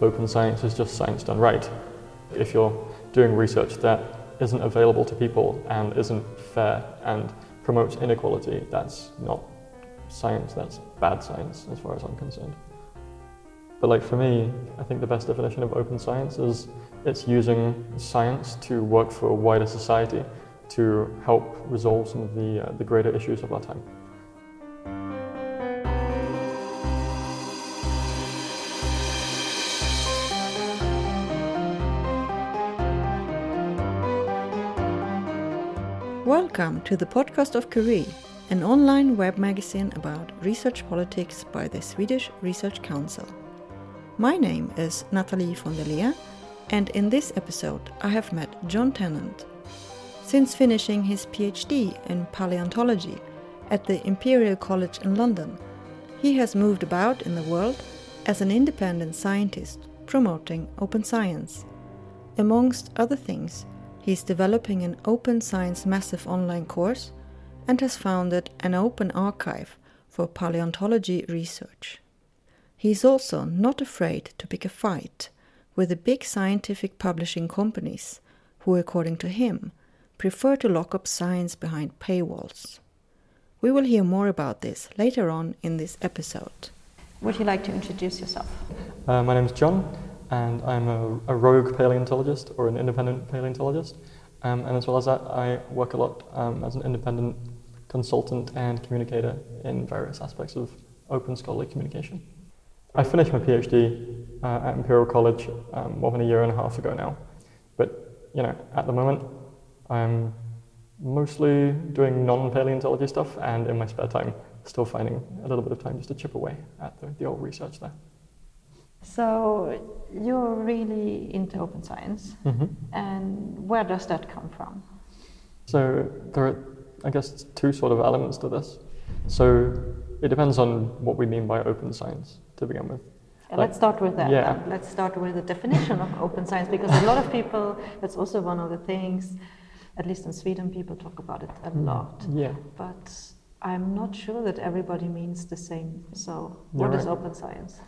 open science is just science done right. If you're doing research that isn't available to people and isn't fair and promotes inequality, that's not science, that's bad science as far as I'm concerned. But like for me, I think the best definition of open science is it's using science to work for a wider society to help resolve some of the, uh, the greater issues of our time. Welcome to the podcast of Curie, an online web magazine about research politics by the Swedish Research Council. My name is Nathalie von der Leer, and in this episode I have met John Tennant. Since finishing his PhD in paleontology at the Imperial College in London, he has moved about in the world as an independent scientist promoting open science. Amongst other things, he is developing an open science massive online course and has founded an open archive for paleontology research. He is also not afraid to pick a fight with the big scientific publishing companies who, according to him, prefer to lock up science behind paywalls. We will hear more about this later on in this episode. Would you like to introduce yourself? Uh, my name is John, and I'm a, a, rogue paleontologist or an independent paleontologist. Um, and as well as that, I work a lot um, as an independent consultant and communicator in various aspects of open scholarly communication. I finished my PhD uh, at Imperial College um, more than a year and a half ago now. But, you know, at the moment, I'm mostly doing non-paleontology stuff and in my spare time still finding a little bit of time just to chip away at the, the old research there. So you're really into open science, mm-hmm. and where does that come from? So there are, I guess, two sort of elements to this. So it depends on what we mean by open science to begin with. Like, let's start with that. Yeah. Let's start with the definition of open science because a lot of people, that's also one of the things, at least in Sweden, people talk about it a mm, lot. Yeah. But I'm not sure that everybody means the same. So, what is open science?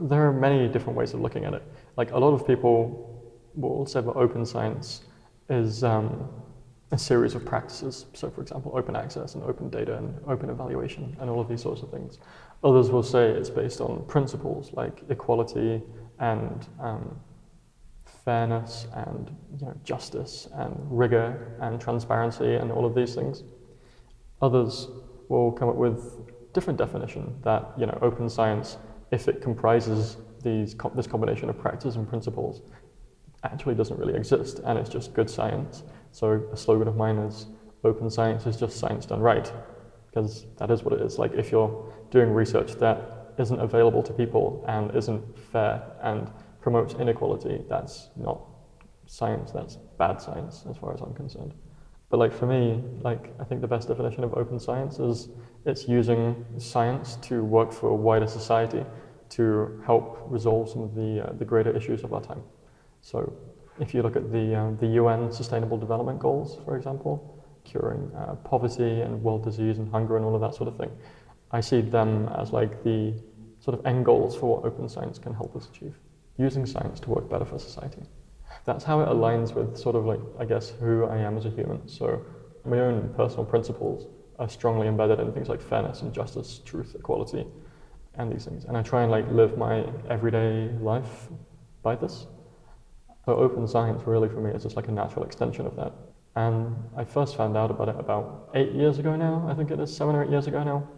There are many different ways of looking at it. Like a lot of people will say that open science is um, a series of practices. So, for example, open access and open data and open evaluation and all of these sorts of things. Others will say it's based on principles like equality and um, fairness and you know, justice and rigor and transparency and all of these things. Others will come up with different definition that you know open science, if it comprises these this combination of practice and principles, actually doesn't really exist and it's just good science. So a slogan of mine is open science is just science done right because that is what it is. Like if you're doing research that isn't available to people and isn't fair and promotes inequality, that's not science, that's bad science as far as I'm concerned. But like for me, like I think the best definition of open science is it's using science to work for a wider society to help resolve some of the, uh, the greater issues of our time. So if you look at the, uh, the UN Sustainable Development Goals, for example, curing uh, poverty and world disease and hunger and all of that sort of thing. I see them as like the sort of end goals for what open science can help us achieve, using science to work better for society. That's how it aligns with sort of like, I guess, who I am as a human. So my own personal principles are strongly embedded in things like fairness and justice, truth, equality, and these things. And I try and like live my everyday life by this. So open science really for me is just like a natural extension of that. And I first found out about it about eight years ago now, I think it is, seven or eight years ago now.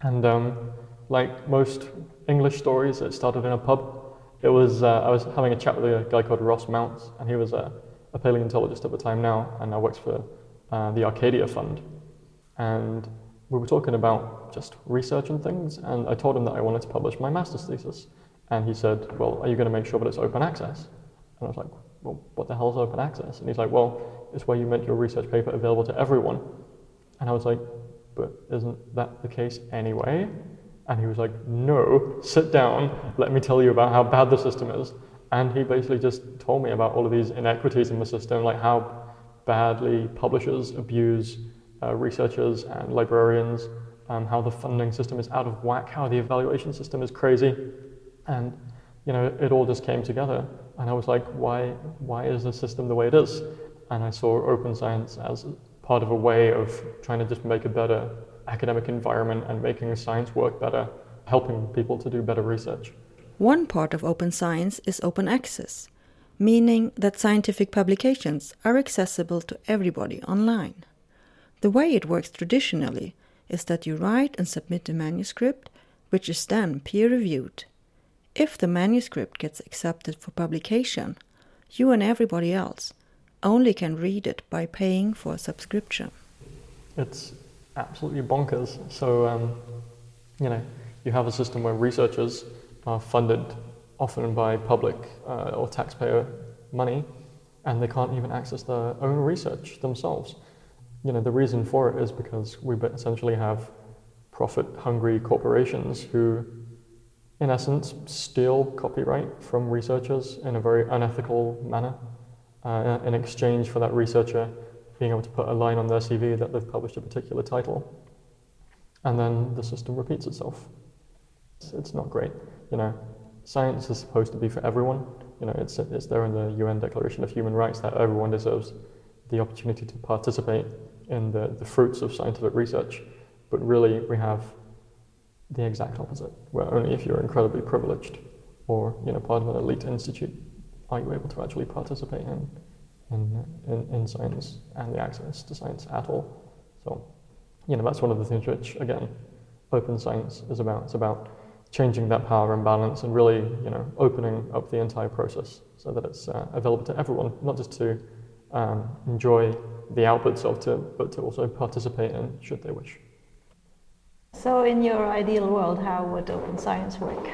And um, like most English stories, it started in a pub. It was, uh, I was having a chat with a guy called Ross Mounce, and he was a, a paleontologist at the time now, and now works for uh, the Arcadia Fund. And we were talking about just research and things, and I told him that I wanted to publish my master's thesis. And he said, Well, are you going to make sure that it's open access? And I was like, Well, what the hell is open access? And he's like, Well, it's where you make your research paper available to everyone. And I was like, but isn't that the case anyway? And he was like, no, sit down, let me tell you about how bad the system is. And he basically just told me about all of these inequities in the system, like how badly publishers abuse uh, researchers and librarians, um, how the funding system is out of whack, how the evaluation system is crazy. And you know, it all just came together. And I was like, why, why is the system the way it is? And I saw open science as part of a way of trying to just make a better academic environment and making science work better, helping people to do better research. One part of open science is open access, meaning that scientific publications are accessible to everybody online. The way it works traditionally is that you write and submit a manuscript, which is then peer reviewed. If the manuscript gets accepted for publication, you and everybody else only can read it by paying for a subscription. It's absolutely bonkers. So, um, you know, you have a system where researchers are funded often by public uh, or taxpayer money, and they can't even access their own research themselves. You know, the reason for it is because we essentially have profit-hungry corporations who, in essence, steal copyright from researchers in a very unethical manner uh, in exchange for that researcher being able to put a line on their CV that they've published a particular title. And then the system repeats itself. It's, it's not great. You know, science is supposed to be for everyone. You know, it's, it's there in the UN Declaration of Human Rights that everyone deserves the opportunity to participate in the, the fruits of scientific research. But really, we have the exact opposite, where only if you're incredibly privileged or you know part of an elite institute are you able to actually participate in, in, in, in science and the access to science at all. So, you know, that's one of the things which, again, open science is about. It's about changing that power imbalance and really, you know, opening up the entire process so that it's uh, available to everyone, not just to um, enjoy the outputs of it, but to also participate in should they wish. So, in your ideal world, how would open science work?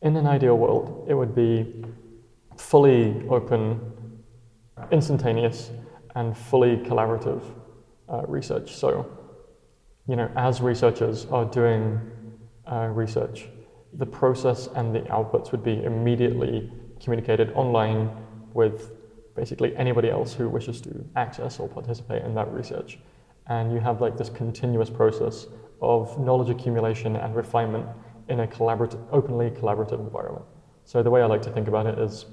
In an ideal world, it would be fully open, instantaneous, and fully collaborative uh, research. So, you know, as researchers are doing uh, research, the process and the outputs would be immediately communicated online with basically anybody else who wishes to access or participate in that research. And you have like this continuous process of knowledge accumulation and refinement in a collaborative, openly collaborative environment. So the way I like to think about it is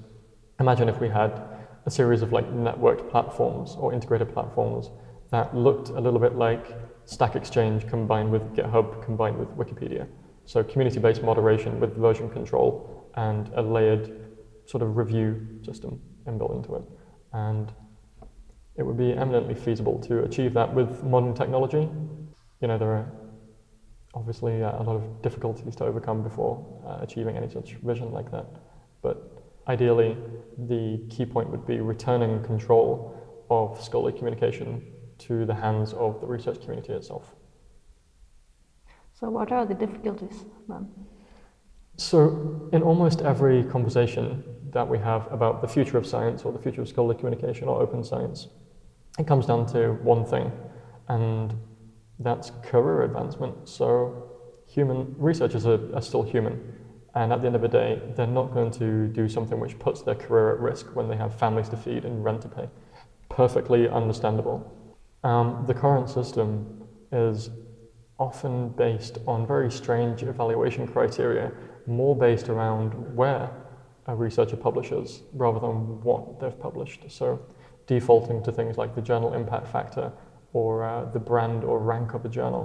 Imagine if we had a series of like networked platforms or integrated platforms that looked a little bit like Stack Exchange combined with GitHub combined with Wikipedia. So community-based moderation with version control and a layered sort of review system inbuilt into it. And it would be eminently feasible to achieve that with modern technology. You know, there are obviously uh, a lot of difficulties to overcome before uh, achieving any such vision like that. But ideally, the key point would be returning control of scholarly communication to the hands of the research community itself. So, what are the difficulties then? So, in almost every conversation that we have about the future of science or the future of scholarly communication or open science, it comes down to one thing, and that's career advancement. So, human researchers are, are still human and at the end of the day, they're not going to do something which puts their career at risk when they have families to feed and rent to pay. Perfectly understandable. Um, the current system is often based on very strange evaluation criteria, more based around where a researcher publishes rather than what they've published. So, defaulting to things like the journal impact factor or uh, the brand or rank of a journal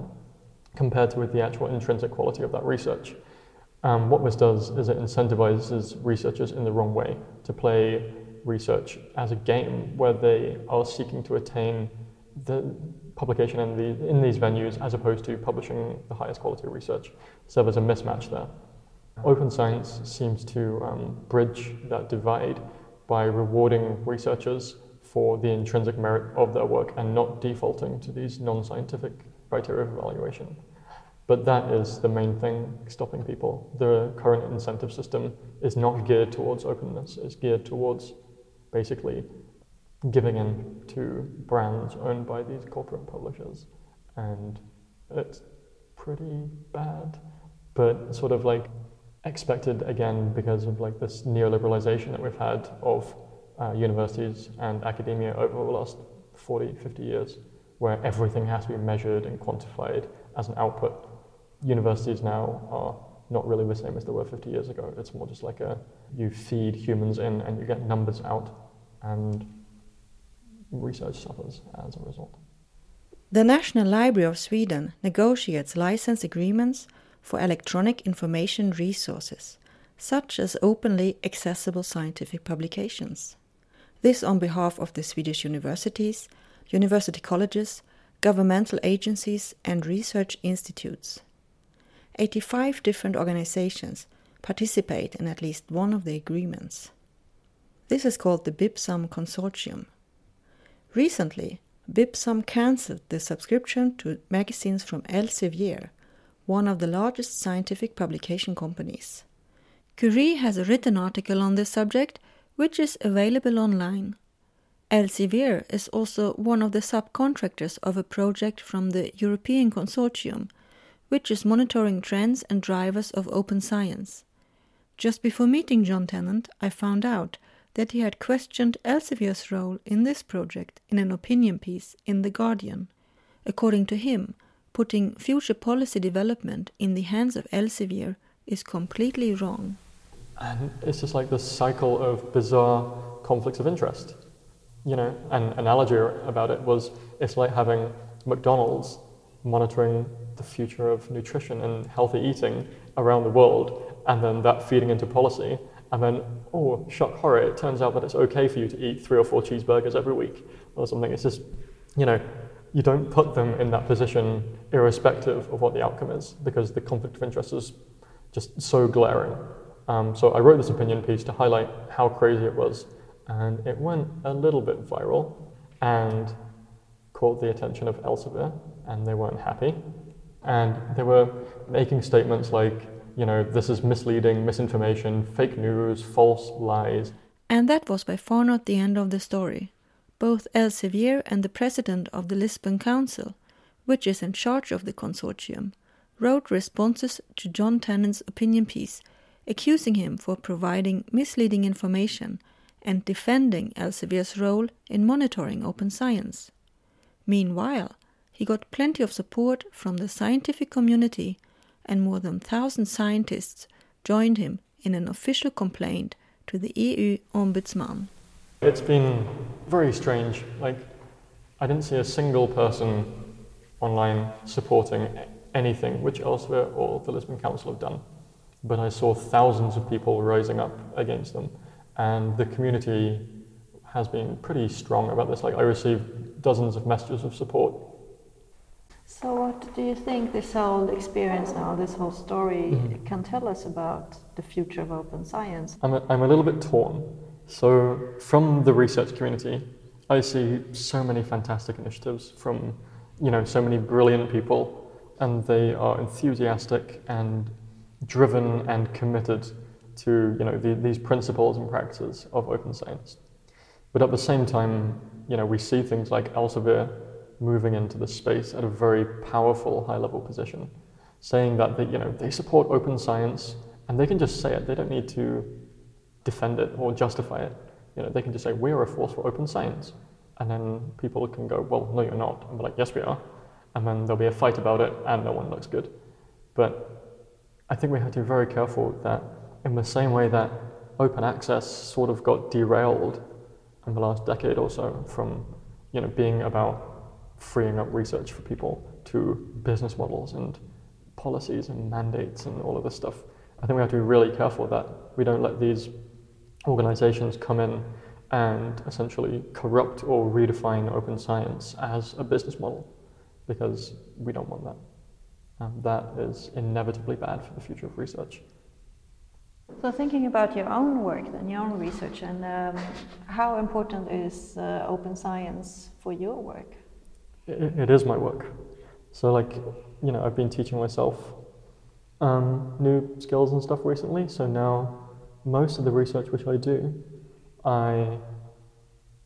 compared to with the actual intrinsic quality of that research. Um, what this does is it incentivizes researchers in the wrong way to play research as a game where they are seeking to attain the publication in, the, in these venues as opposed to publishing the highest quality research. So there's a mismatch there. Open science seems to um, bridge that divide by rewarding researchers for the intrinsic merit of their work and not defaulting to these non scientific criteria of evaluation. But that is the main thing stopping people. The current incentive system is not geared towards openness, it's geared towards basically giving in to brands owned by these corporate publishers. And it's pretty bad, but sort of like expected again because of like this neoliberalization that we've had of uh, universities and academia over the last 40, 50 years, where everything has to be measured and quantified as an output universities now are not really the same as they were 50 years ago. It's more just like a you feed humans in and you get numbers out, and research suffers as a result. The National Library of Sweden negotiates license agreements for electronic information resources, such as openly accessible scientific publications. This on behalf of the Swedish universities, university colleges, governmental agencies, and research institutes. 85 different organizations participate in at least one of the agreements. This is called the Bibsam Consortium. Recently, Bibsam cancelled the subscription to magazines from Elsevier, one of the largest scientific publication companies. Curie has a written article on this subject, which is available online. Elsevier is also one of the subcontractors of a project from the European Consortium, which is monitoring trends and drivers of open science. Just before meeting John Tennant, I found out that he had questioned Elsevier's role in this project in an opinion piece in The Guardian. According to him, putting future policy development in the hands of Elsevier is completely wrong. And it's just like this cycle of bizarre conflicts of interest. You know, an analogy about it was it's like having McDonald's monitoring the future of nutrition and healthy eating around the world, and then that feeding into policy, and then, oh, shock horror, it turns out that it's okay for you to eat three or four cheeseburgers every week or something. It's just, you know, you don't put them in that position irrespective of what the outcome is because the conflict of interest is just so glaring. Um, so I wrote this opinion piece to highlight how crazy it was, and it went a little bit viral and caught the attention of Elsevier, and they weren't happy. And they were making statements like, you know, this is misleading, misinformation, fake news, false lies. And that was by far not the end of the story. Both Elsevier and the president of the Lisbon Council, which is in charge of the consortium, wrote responses to John Tennant's opinion piece, accusing him for providing misleading information and defending Elsevier's role in monitoring open science. Meanwhile, he got plenty of support from the scientific community, and more than 1,000 scientists joined him in an official complaint to the EU Ombudsman. It's been very strange. Like, I didn't see a single person online supporting anything which Elsevier or the Lisbon Council have done. But I saw thousands of people rising up against them. And the community has been pretty strong about this. Like, I received dozens of messages of support so, what do you think this whole experience now, this whole story, mm-hmm. can tell us about the future of open science? I'm a, I'm a little bit torn. So, from the research community, I see so many fantastic initiatives from, you know, so many brilliant people, and they are enthusiastic and driven and committed to, you know, the, these principles and practices of open science. But at the same time, you know, we see things like Elsevier moving into the space at a very powerful high level position, saying that they, you know, they support open science and they can just say it. They don't need to defend it or justify it. You know, they can just say, we're a force for open science. And then people can go, well, no, you're not. And be like, yes, we are. And then there'll be a fight about it and no one looks good. But I think we have to be very careful that in the same way that open access sort of got derailed in the last decade or so from you know, being about freeing up research for people to business models and policies and mandates and all of this stuff. I think we have to be really careful that we don't let these organizations come in and essentially corrupt or redefine open science as a business model because we don't want that. And that is inevitably bad for the future of research. So, thinking about your own work and your own research, and um, how important is uh, open science for your work? it, it is my work. So like, you know, I've been teaching myself um, new skills and stuff recently. So now most of the research which I do, I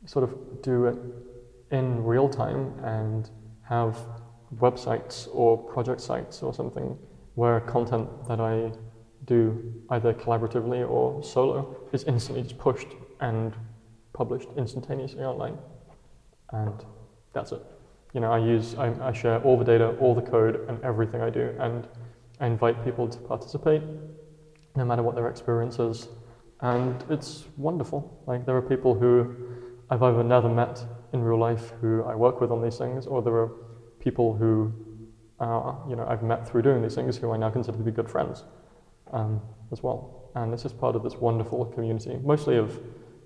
sort of do it in real time and have websites or project sites or something where content that I do either collaboratively or solo is instantly just pushed and published instantaneously online. And that's it you know, I use, I, I, share all the data, all the code, and everything I do. And I invite people to participate, no matter what their experience is. And it's wonderful. Like, there are people who I've either never met in real life who I work with on these things, or there are people who uh, you know, I've met through doing these things who I now consider to be good friends um, as well. And this is part of this wonderful community, mostly of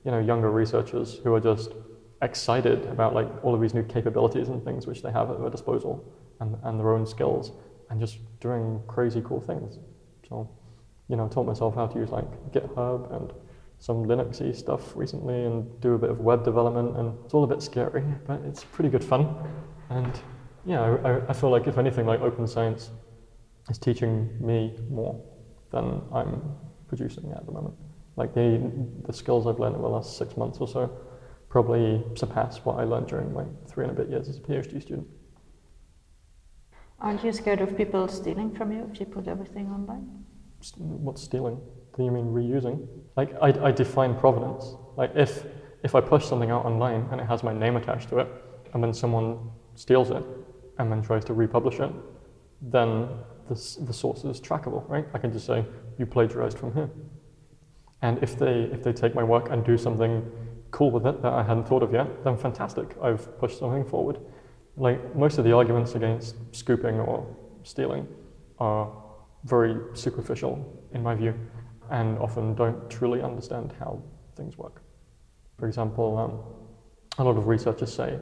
you know, younger researchers who are just excited about like all of these new capabilities and things which they have at their disposal and, and their own skills and just doing crazy cool things. So, you know, I taught myself how to use like GitHub and some Linuxy stuff recently and do a bit of web development and it's all a bit scary, but it's pretty good fun. And yeah, I, I feel like if anything, like open science is teaching me more than I'm producing at the moment. Like the the skills I've learned in the last six months or so probably surpass what I learned during my three and a bit years as a PhD student. Aren't you scared of people stealing from you if you put everything online? What's stealing? Do you mean reusing? Like I, I define provenance. Like if if I push something out online and it has my name attached to it, and then someone steals it and then tries to republish it, then the, the source is trackable, right? I can just say you plagiarized from here. And if they if they take my work and do something cool with it that I hadn't thought of yet, then fantastic. I've pushed something forward. Like most of the arguments against scooping or stealing are very superficial in my view and often don't truly understand how things work. For example, um, a lot of researchers say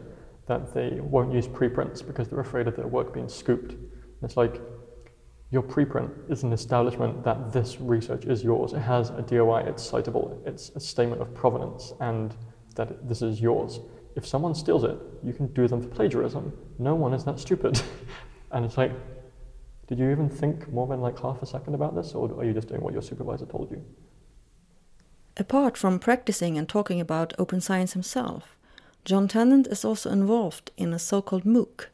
that they won't use preprints because they're afraid of their work being scooped. And it's like your preprint is an establishment that this research is yours. It has a DOI, it's citable, it's a statement of provenance, and that this is yours. If someone steals it, you can do them for plagiarism. No one is that stupid. and it's like, did you even think more than like half a second about this, or are you just doing what your supervisor told you? Apart from practicing and talking about open science himself, John Tennant is also involved in a so called MOOC,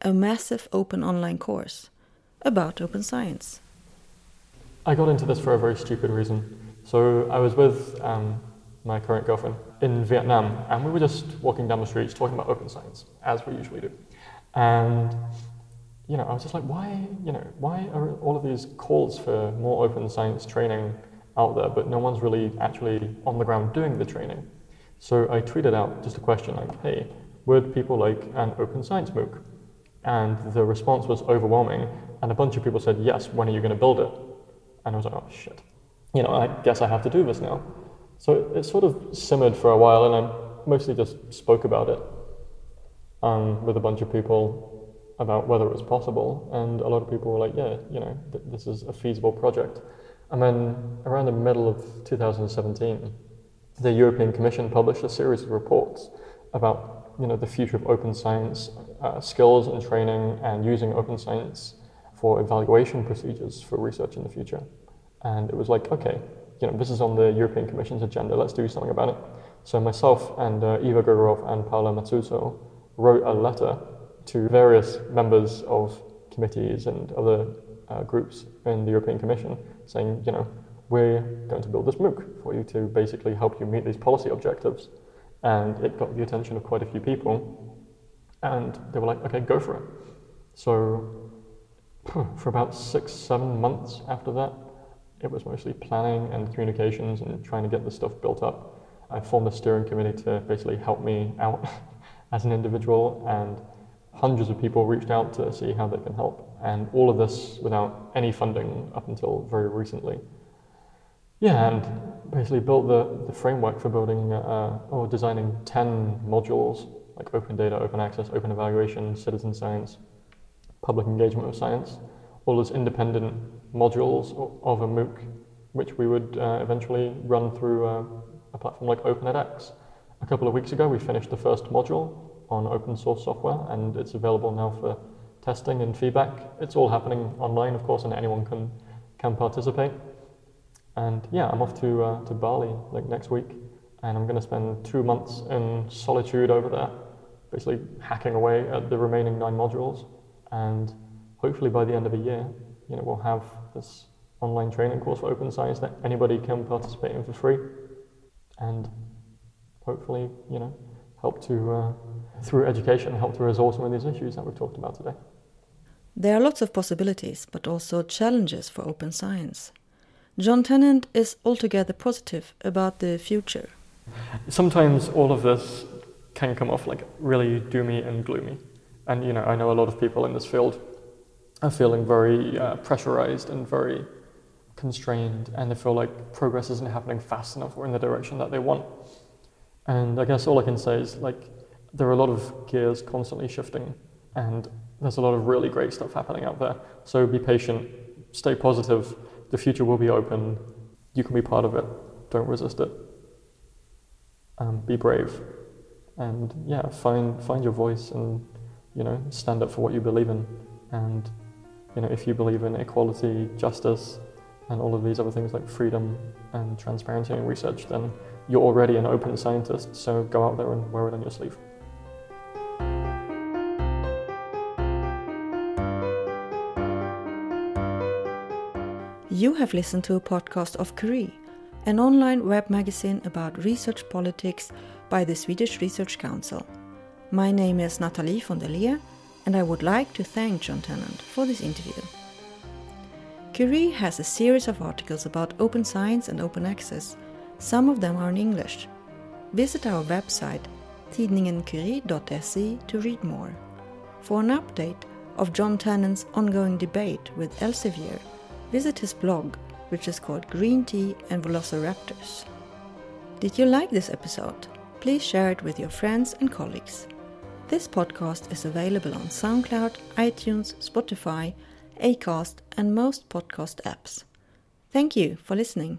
a massive open online course about open science. I got into this for a very stupid reason. So I was with um, my current girlfriend in Vietnam, and we were just walking down the streets talking about open science, as we usually do. And you know, I was just like, why, you know, why are all of these calls for more open science training out there, but no one's really actually on the ground doing the training? So I tweeted out just a question like, hey, would people like an open science MOOC? And the response was overwhelming. And a bunch of people said, yes, when are you going to build it? And I was like, oh, shit. You know, I guess I have to do this now. So it sort of simmered for a while, and I mostly just spoke about it um, with a bunch of people about whether it was possible. And a lot of people were like, yeah, you know, th- this is a feasible project. And then around the middle of 2017, the European Commission published a series of reports about you know, the future of open science uh, skills and training and using open science for evaluation procedures for research in the future. And it was like, okay, you know, this is on the European Commission's agenda, let's do something about it. So myself and uh, Eva Gregorov and Paola Masuzzo wrote a letter to various members of committees and other uh, groups in the European Commission saying, you know, we're going to build this MOOC for you to basically help you meet these policy objectives. And it got the attention of quite a few people. And they were like, okay, go for it. So for about six, seven months after that, it was mostly planning and communications and trying to get the stuff built up. I formed a steering committee to basically help me out as an individual, and hundreds of people reached out to see how they can help. And all of this without any funding up until very recently. Yeah, and basically built the, the framework for building uh, or designing 10 modules like open data, open access, open evaluation, citizen science, public engagement with science, all as independent modules of a MOOC, which we would uh, eventually run through uh, a platform like Open edX. A couple of weeks ago, we finished the first module on open source software, and it's available now for testing and feedback. It's all happening online, of course, and anyone can, can participate. And yeah, I'm off to, uh, to Bali like next week, and I'm going to spend two months in solitude over there, basically hacking away at the remaining nine modules. And hopefully by the end of the year, you know, we'll have this online training course for open science that anybody can participate in for free, and hopefully, you know, help to uh, through education help to resolve some of these issues that we've talked about today. There are lots of possibilities, but also challenges for open science. John Tennant is altogether positive about the future. Sometimes all of this can come off like really doomy and gloomy. And you know, I know a lot of people in this field are feeling very uh, pressurized and very constrained, and they feel like progress isn't happening fast enough or in the direction that they want. And I guess all I can say is like there are a lot of gears constantly shifting, and there's a lot of really great stuff happening out there. So be patient, stay positive. The future will be open. You can be part of it. Don't resist it. Um, be brave, and yeah, find find your voice and you know stand up for what you believe in. And you know if you believe in equality, justice, and all of these other things like freedom and transparency in research, then you're already an open scientist. So go out there and wear it on your sleeve. You have listened to a podcast of Curie, an online web magazine about research politics by the Swedish Research Council. My name is Nathalie von der Leer, and I would like to thank John Tennant for this interview. Curie has a series of articles about open science and open access. Some of them are in English. Visit our website tidningencurie.se to read more. For an update of John Tennant's ongoing debate with Elsevier, visit his blog, which is called Green Tea and Velociraptors. Did you like this episode? Please share it with your friends and colleagues. This podcast is available on SoundCloud, iTunes, Spotify, Acast, and most podcast apps. Thank you for listening.